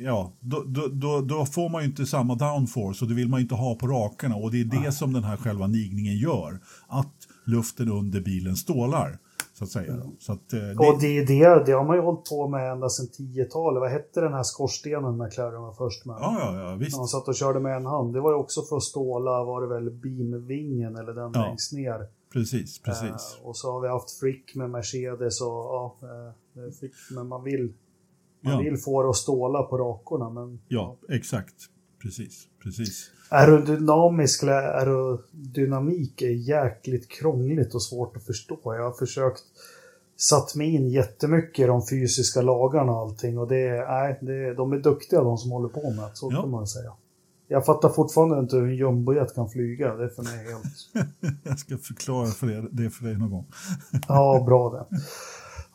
ja, då, då, då, då får man ju inte samma downforce och det vill man ju inte ha på rakarna och det är det som den här själva nigningen gör. Att luften under bilen stålar, så att säga. Så att, eh, det, Och det, är det, det har man ju hållit på med ända sedan 10-talet. Vad hette den här skorstenen McLaren var först med? ja, ja, ja, visst. När han satt och körde med en hand. Det var ju också för att ståla, var det väl beamvingen eller den Ja. längst ner. Precis, precis. Eh, och så har vi haft Frick med Mercedes och ja, eh, fick, men man vill, man Ja. vill få det att ståla på rakorna. Men Ja, exakt. Precis, precis. Aerodynamisk eller aerodynamik är jäkligt krångligt och svårt att förstå. Jag har försökt satt mig in jättemycket i de fysiska lagarna och allting och det är, nej, det de är duktiga de som håller på med det, så Ja. kan man säga. Jag fattar fortfarande inte hur en jumbojet kan flyga, det är för mig helt... Jag ska förklara för er, det för dig någon gång. Ja, bra det.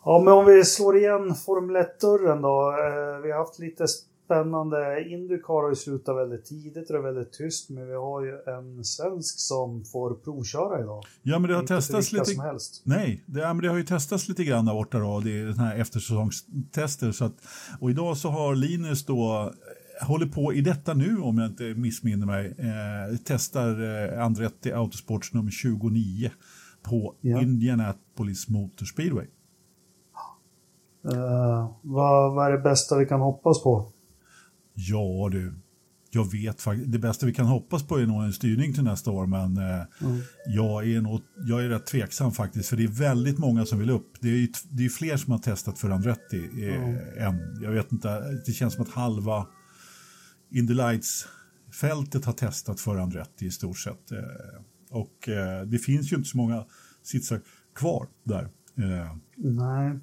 Ja, men om vi slår igen Formel 1-dörren då. Eh, vi har haft lite spännande. Indycar har ju slutat väldigt tidigt och det är väldigt tyst, men vi har ju en svensk som får provköra idag. Ja, men det har Inte testats lite som helst. Nej, det, ja, men det har ju testats lite grann där borta då, det är den här eftersäsongstester. Så att, och idag så har Linus då, eh, håller på i detta nu om jag inte missminner mig, eh, testar eh, Andretti Autosports nummer 29 på Ja. Indianapolis Motor Speedway. Eh, vad, vad är det bästa vi kan hoppas på? Ja du, jag vet faktiskt, det bästa vi kan hoppas på är nog en styrning till nästa år, men eh, Mm. jag, är nog, jag är rätt tveksam faktiskt, för det är väldigt många som vill upp. Det är ju det är fler som har testat för Andretti eh, än, jag vet inte, det känns som att halva Indy Lights-fältet har testat för Andretti i stort sett. Eh, och eh, det finns ju inte så många sitsar kvar där. Eh, Nej.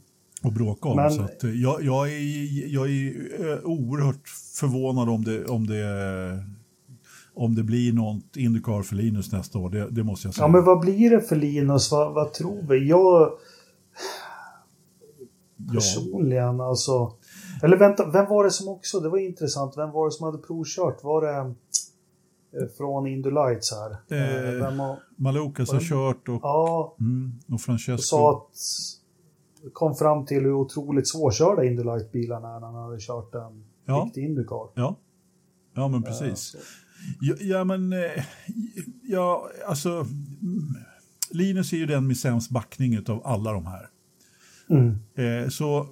Och bråka om. Men- Så att, eh, jag, jag är, jag är eh, oerhört förvånad om det, om det, om det blir något Indycar för Linus nästa år. Det, det måste jag säga. Ja, men vad blir det för Linus? Vad, vad tror vi? Jag Ja. personligen alltså... Eller vänta, vem var det som också, det var intressant, vem var det som hade provkört? Var det eh, från Indy Lights här? Eh, vem har, Malukas har kört och, ja, mm, och och Francesco. sa att... Kom fram till hur otroligt svårkörda Indy Light-bilarna är när han hade kört en Ja. riktig Indycar. Ja. ja, men Eh, precis. så- Ja, ja men, eh, ja, alltså, mm, Linus är ju den med sämst backning av alla de här. Mm. Eh, så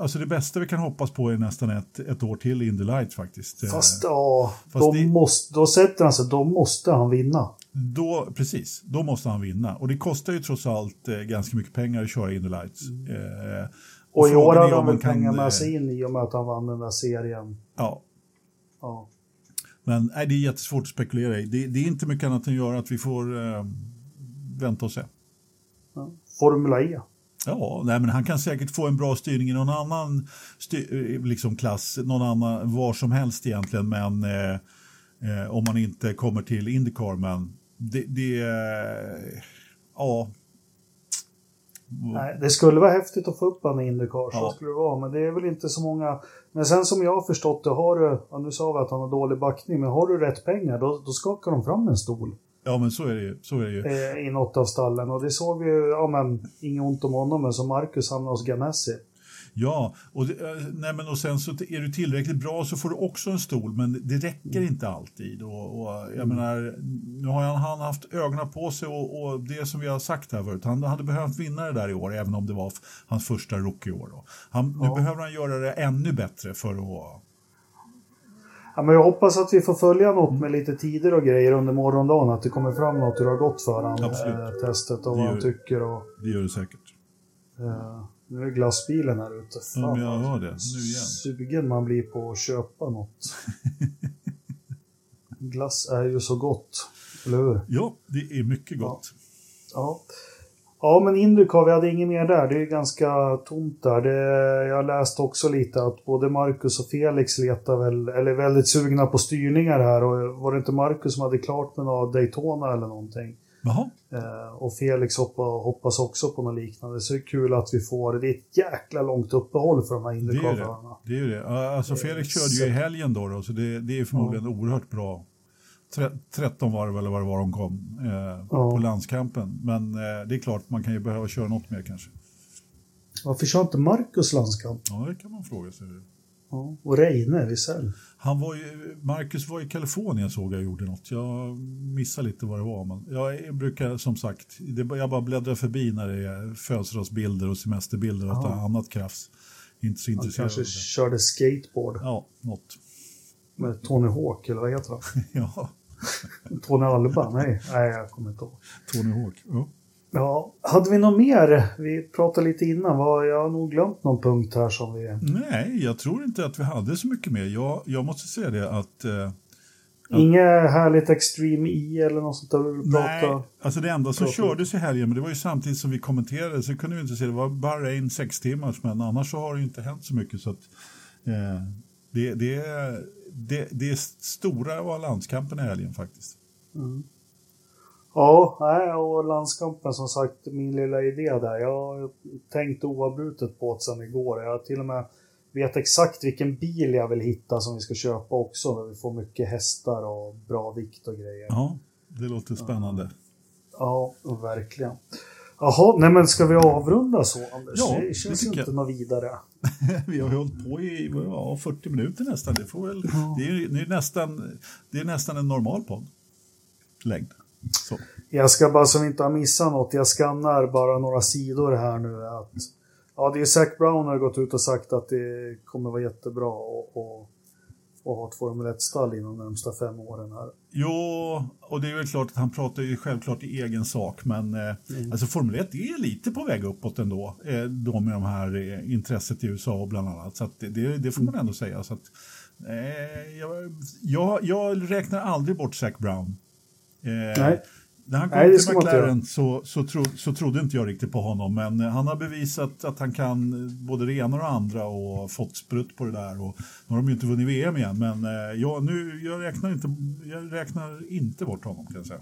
alltså det bästa vi kan hoppas på är nästan ett, ett år till i Indy Lights faktiskt. Fast ja, fast då, det- måste, då sätter han sig, då måste han vinna. Då, precis, då måste han vinna. Och det kostar ju trots allt eh, ganska mycket pengar att köra Indy Lights. Eh, Mm. Och i år han man väl kan, pengar eh, med sig in i och med att han vann den där serien. Ja, Ja. men nej, det är jättesvårt att spekulera i. Det, det är inte mycket annat än att göra att vi får eh, vänta och se. Ja. Formula E. Ja, nej, men han kan säkert få en bra styrning i någon annan eh, liksom klass, någon annan, var som helst egentligen, men eh, eh, om man inte kommer till Indycar, men det, det ja, Nej, det skulle vara häftigt att få upp han i Indycar, så Ja. skulle det vara. Men det är väl inte så många. Men sen som jag har förstått det, har du, ja, nu sa vi att han har dålig backning, men har du rätt pengar då, då skakar de fram en stol Ja, men så är det ju. Så är det ju. eh, i något av stallen. Och det såg vi ju, ja men, inget ont om honom, men som Marcus hamnade hos Ganassi. Ja, och, eh, nej, men och sen så är du tillräckligt bra så får du också en stol, men det räcker inte alltid. Och, och jag menar, nu har han, han haft ögonen på sig och, och det som vi har sagt här förut, han hade behövt vinna det där i år, även om det var hans första rookie-år. Då. Han, Nu Ja. behöver han göra det ännu bättre för att... Ja, men jag hoppas att vi får följa något med lite tider och grejer under morgondagen. Att det kommer fram något hur det har gått för han, Absolut. eh, testet och vad han tycker. Och, Det gör det säkert. eh, nu är glassbilen här ute. Ja, men jag hör det. Nu igen. Sugen man blir på att köpa något. Glass är ju så gott, eller hur? Ja, det är mycket gott. Ja. Ja, men Indycar, vi hade inget mer där. Det är ganska tomt där. Det, jag läste också lite att både Marcus och Felix letar väl, eller är väldigt sugna på styrningar här. Och var det inte Marcus som hade klart med några Daytona eller någonting? Jaha, Eh, och Felix hoppa, hoppas också på något liknande. Så det är kul att vi får, det är ett jäkla långt uppehåll för de här det är ju det. Det, är ju det. Ja, Alltså Felix körde ju i helgen då, då så det, det är förmodligen oerhört bra. Tre- 13 var det väl vad det var de kom eh, Ja. på landskampen. Men eh, det är klart, man kan ju behöva köra något mer kanske. Varför kör inte Marcus landskamp? Ja, det kan man fråga sig. Ja. Och Reine, Wisell. Han var ju, Marcus var i Kalifornien såg jag gjorde något. Jag missade lite vad det var. Men jag brukar som sagt, det, jag bara bläddrar förbi när det är födelsedagsbilder och semesterbilder och Ja. annat krafs. Inte så Han intresserad av kanske körde skateboard Ja, något. med Tony Hawk, eller vad heter han? Ja, Tony Alba? Nej, nej jag kommer inte ihåg. Tony Hawk. Ja. Ja, hade vi något mer? Vi pratade lite innan. Jag har nog glömt någon punkt här som vi... Nej, jag tror inte att vi hade så mycket mer. Jag, jag måste säga det att... Eh, Ja. Inget härligt Extreme E eller något sånt där vi vill nej, prata? alltså det enda som prata- kördes i helgen, men det var ju samtidigt som vi kommenterade, så kunde vi inte se, det var bara en sex timmars, men annars så har det inte hänt så mycket. Så att, eh, det, det, det, det stora var landskampen i helgen faktiskt. Mm. Ja, nej, och landskampen som sagt, min lilla idé där. Jag har tänkt oavbrutet på det sedan igår. Jag till och med vet exakt vilken bil jag vill hitta som vi ska köpa också. Där vi får mycket hästar och bra vikt och grejer. Ja, det låter spännande. Ja, verkligen. Jaha, nej men ska vi avrunda så Anders? Ja, det det känns tycker ju inte något vidare. Vi har hållit på i ja, 40 minuter nästan. Det, får väl, det, är, det, är nästan, det är nästan en normal podd. Längd. Så. Jag ska bara vi inte har missat något, jag skannar bara några sidor här nu. Att, ja, det är Zac Brown har gått ut och sagt att det kommer vara jättebra att och, och ha ett Formel 1-stall inom de närmsta fem åren här. Jo, och det är väl klart att han pratar ju självklart i egen sak, men eh, alltså Formel 1 är lite på väg uppåt ändå, eh, då med de här eh, intresset i USA bland annat. Så det, det, det får man ändå säga. Så att, eh, jag, jag, jag räknar aldrig bort Zac Brown. Eh, Nej. När han kom Nej, till McLaren så, så, tro, så trodde inte jag riktigt på honom, men eh, han har bevisat att han kan eh, både det ena och det andra och fått sprutt på det där. Och, nu har de ju inte vunnit VM igen, men eh, jag, nu, jag, räknar inte, jag räknar inte bort honom kan jag säga.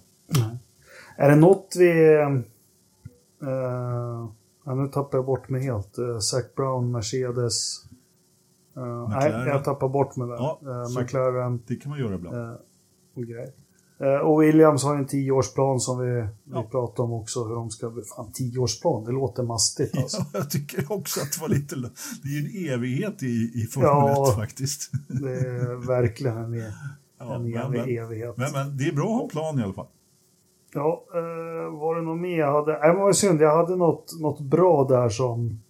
Är det något vi... Uh, ja, nu tappar jag bort mig helt. Uh, Zac Brown, Mercedes. Uh, nej, jag tappar bort mig där. Ja, McLaren Det kan man göra ibland. och grejer. Eh, och Williams har en tioårsplan som vi, Ja. vi pratade om också. Hur de ska. Fan, tioårsplan, det låter mastigt alltså. Ja, jag tycker också att det var lite... Det är ju en evighet i, i Formel Ja. 1 faktiskt. Det är verkligen en, e- Ja, en men, evig men, evighet. men, men det är bra att ha plan i alla fall. Ja, eh, var det något mer jag hade? Nej, det var synd. Jag hade något, något bra där som,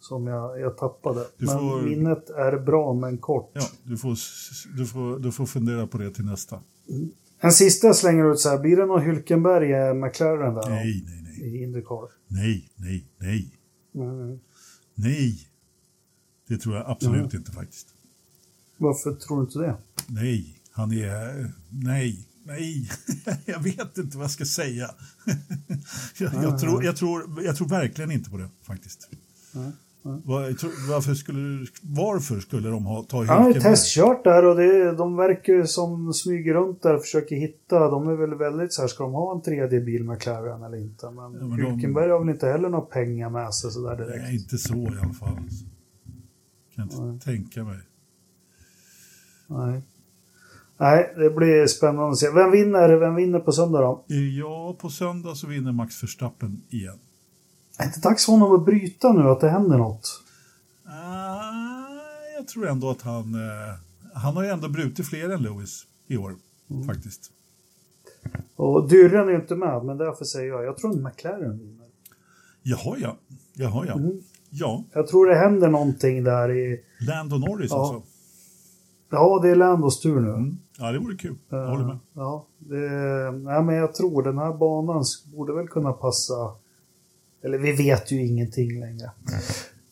som jag, jag tappade. Du men får- minnet är bra, men kort. Ja, du får, du, får, du får fundera på det till nästa. En sista slänger ut så här. Blir det någon Hylkenberg eh, McLaren där? Nej, nej, nej. I Indycar? Nej, nej, nej. Mm. Nej. Det tror jag absolut inte faktiskt. Varför tror du inte det? Nej, han är... Nej, nej. jag vet inte vad jag ska säga. jag, jag, tror, jag, tror, jag tror verkligen inte på det faktiskt. Nej. Varför skulle, varför skulle de ha, ta Han har ju testkört där och det, de verkar ju som smyger runt där och försöker hitta. De är väl väldigt så här, ska de ha en tredje bil med McLaren eller inte? Men, ja, men Hülkenberg de... har väl inte heller några pengar med sig sådär direkt. Nej, inte så i alla fall. Kan inte Nej. tänka mig. Nej. Nej, det blir spännande att se. Vem vinner, vem vinner på söndag då? Ja, på söndag så vinner Max Verstappen igen. Är det inte dags för honom att bryta nu, att det händer något? Uh, jag tror ändå att han... Uh, han har ju ändå brutit fler än Lewis i år, mm. faktiskt. Och Dyrren är ju inte med, men därför säger jag, jag tror att McLaren vinner. Jaha, ja. Jaha, ja. Mm. ja. Jag tror det händer någonting där i... Lando Norris ja. alltså? Ja, det är Landos tur nu. Mm. Ja, det vore kul. Jag håller med. Uh, ja, det, nej, men jag tror den här banan borde väl kunna passa eller vi vet ju ingenting längre.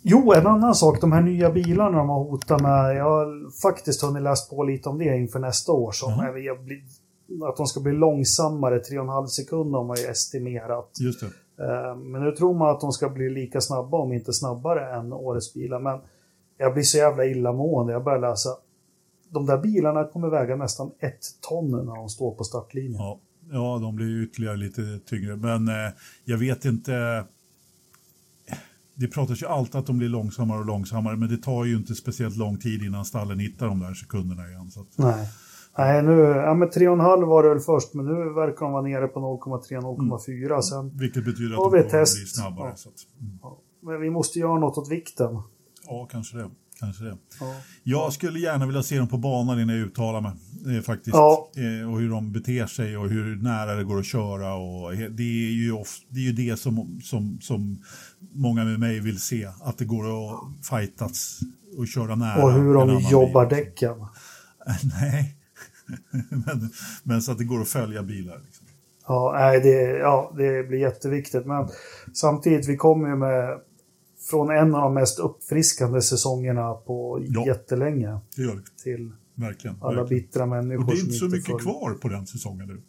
Jo, en annan sak. De här nya bilarna de har hotat med. Jag har faktiskt hunnit läst på lite om det inför nästa år. Så mm. blir, att de ska bli långsammare. 3,5 sekunder har man ju estimerat. Just det. Eh, men nu tror man att de ska bli lika snabba, om inte snabbare, än årets bilar. Men jag blir så jävla illamående. Jag börjar läsa. De där bilarna kommer väga nästan ett ton när de står på startlinjen. Ja, ja de blir ytterligare lite tyngre. Men eh, jag vet inte det pratas ju alltid att de blir långsammare och långsammare, men det tar ju inte speciellt lång tid innan stallen hittar de där sekunderna igen. Så att... Nej. Nej, nu, ja men 3,5 var det väl först, men nu verkar de vara nere på 0,3-0,4. Mm. Sen Vilket betyder att de kommer bli snabbare. Ja. Så att, mm. ja. Men vi måste göra något åt vikten. Ja, kanske det. Kanske det. Ja. Jag skulle gärna vilja se dem på banan innan jag uttalar mig. Eh, faktiskt. Ja. Eh, och hur de beter sig och hur nära det går att köra. Och det, är ju of, det är ju det som, som, som många med mig vill se. Att det går att fightas och köra nära. Och hur de jobbar bil. däcken. Nej, men, men, så att det går att följa bilar. Liksom. Ja, nej, det, ja, det blir jätteviktigt. Men samtidigt, vi kommer ju med från en av de mest uppfriskande säsongerna på ja, jättelänge. Det gör det. Till verkligen, alla verkligen. bittra människor. Och det är inte så mycket följer. kvar på den säsongen nu.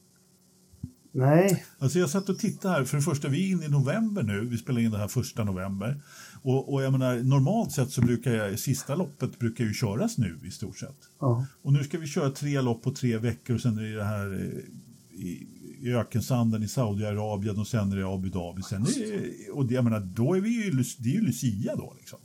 Nej. Alltså jag satt och tittade här, för det första, vi är inne i november nu, vi spelar in det här första november. Och, och jag menar, normalt sett så brukar jag, sista loppet brukar ju köras nu i stort sett. Ja. Och nu ska vi köra tre lopp på tre veckor och sen är det här eh, i ökensanden i Saudiarabien och sen är det Abu Dhabi. Sen är, och det, jag menar, då är vi ju, det är ju Lucia då liksom.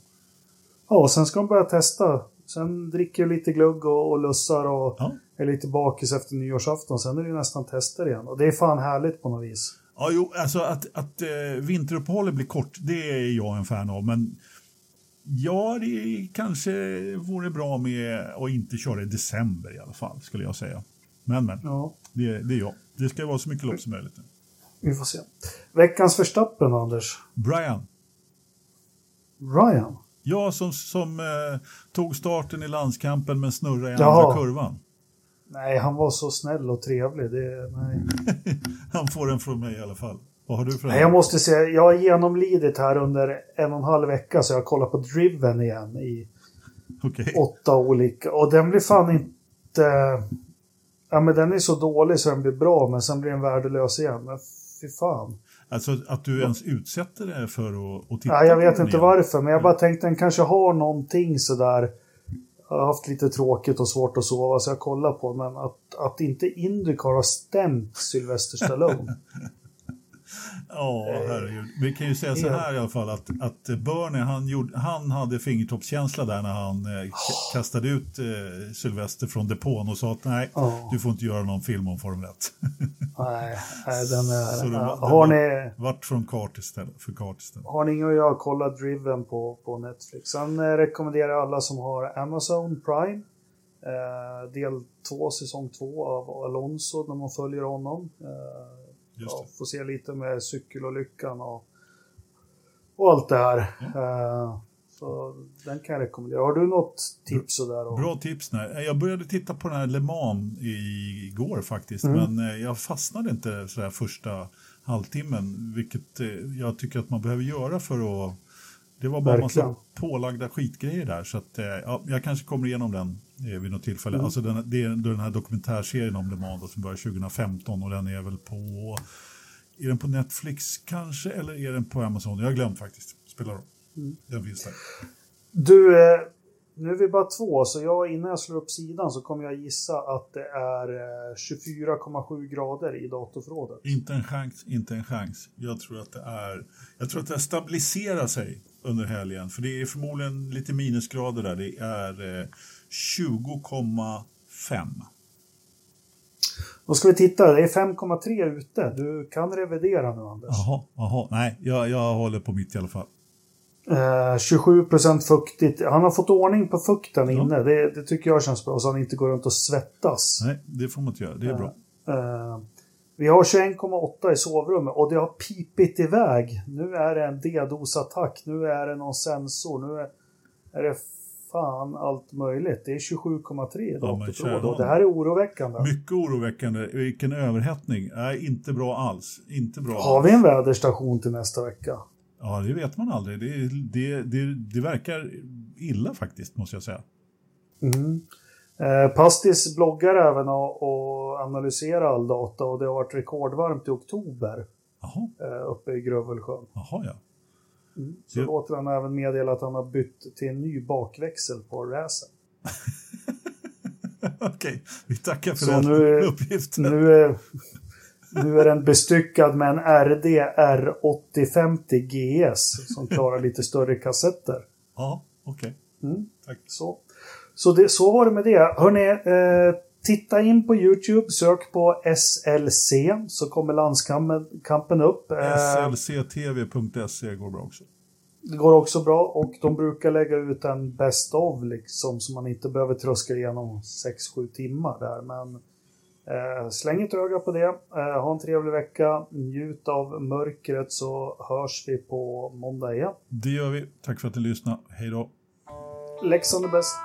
Ja, och sen ska de börja testa. Sen dricker lite glugg och, och lussar och ja. är lite bakis efter nyårsafton. Sen är det nästan tester igen. Och det är fan härligt på något vis. Ja, jo, alltså att, att äh, vinteruppehållet blir kort, det är jag en fan av. Men ja, det kanske vore bra med att inte köra i december i alla fall, skulle jag säga. Men, men. Ja. Det, det är jag. Det ska vara så mycket lopp som möjligt. Vi får se. Veckans förstappen, Anders? Brian. Ryan? Ja, som, som eh, tog starten i landskampen men snurrade i Jaha. andra kurvan. Nej, han var så snäll och trevlig. Det, nej. han får den från mig i alla fall. Vad har du för nej, Jag måste säga, jag har genomlidit här under en och en halv vecka så jag kollar på Driven igen i okay. åtta olika. Och den blir fan inte... Ja, men den är så dålig så den blir bra, men sen blir den värdelös igen. Men fy fan. Alltså att du ens utsätter dig för att, att titta ja, Jag vet inte igen. varför, men jag bara tänkte den kanske har någonting sådär. Jag har haft lite tråkigt och svårt att sova så jag kollar på men att, att inte Indycar har stämt Sylvester Stallone. Ja, herregud. Vi kan ju säga så här i alla fall att, att Bernie, han, gjorde, han hade fingertoppskänsla där när han eh, kastade ut eh, Sylvester från depån och sa att nej, oh. du får inte göra någon film om Formel 1. nej, nej, den är... Så det, var, har ni... Vart från kart istället, för kart istället. Har ni och jag kollat Driven på, på Netflix? Sen eh, rekommenderar jag alla som har Amazon Prime eh, del 2, säsong 2 av Alonso när man följer honom. Eh, ja, får se lite med cykelolyckan och, och allt det här. Mm. Så den kan jag rekommendera. Har du något tips? Sådär? Och... Bra tips. Nej. Jag började titta på den här Le Mans igår faktiskt, mm. men eh, jag fastnade inte sådär första halvtimmen, vilket eh, jag tycker att man behöver göra för att det var bara Verkligen. massa pålagda skitgrejer där. Så att, ja, jag kanske kommer igenom den eh, vid något tillfälle. Mm. Alltså den, det är den här dokumentärserien om Le Mans som börjar 2015 och den är väl på... Är den på Netflix kanske eller är den på Amazon? Jag har glömt faktiskt. Spelar roll. Mm. Den finns där. Du, eh, nu är vi bara två, så jag, innan jag slår upp sidan så kommer jag gissa att det är 24,7 grader i datorförrådet. Inte en chans, inte en chans. Jag tror att det är, jag tror att det stabiliserar sig under helgen, för det är förmodligen lite minusgrader där. Det är 20,5. Då ska vi titta, det är 5,3 ute. Du kan revidera nu Anders. Jaha, jaha. nej, jag, jag håller på mitt i alla fall. Eh, 27 procent fuktigt. Han har fått ordning på fukten ja. inne. Det, det, tycker jag känns bra, så han inte går runt och svettas. Nej, det får man inte göra. Det är bra. Eh, vi har 21,8 i sovrummet och det har pipit iväg. Nu är det en DDoS-attack, nu är det någon sensor, nu är, är det fan allt möjligt. Det är 27,3 i datorförråd och det här är oroväckande. Mycket oroväckande. Vilken överhettning. Nej, inte bra alls. Inte bra Har vi en väderstation till nästa vecka? Ja, det vet man aldrig. Det, det, det, det verkar illa faktiskt, måste jag säga. Mm. Eh, Pastis bloggar även och, och analyserar all data och det har varit rekordvarmt i oktober eh, uppe i Grövelsjön. Jaha, ja. Mm. Så det... låter han även meddela att han har bytt till en ny bakväxel på racen. Okej, okay. vi tackar för Så den nu uppgiften. Nu är, nu är den bestyckad med en RD R8050 GS som klarar lite större kassetter. Ja, okej. Okay. Mm. Tack. Så, så, det, så var det med det. Hörrni, eh, titta in på YouTube, sök på SLC så kommer landskampen upp. Eh, SLCTV.se går bra också. Det går också bra och de brukar lägga ut en Best of liksom så man inte behöver tröska igenom 6-7 timmar där. Men Eh, släng ett öga på det. Eh, ha en trevlig vecka. Njut av mörkret så hörs vi på måndag igen. Det gör vi. Tack för att ni lyssnade. Hej då. Leksand är bäst.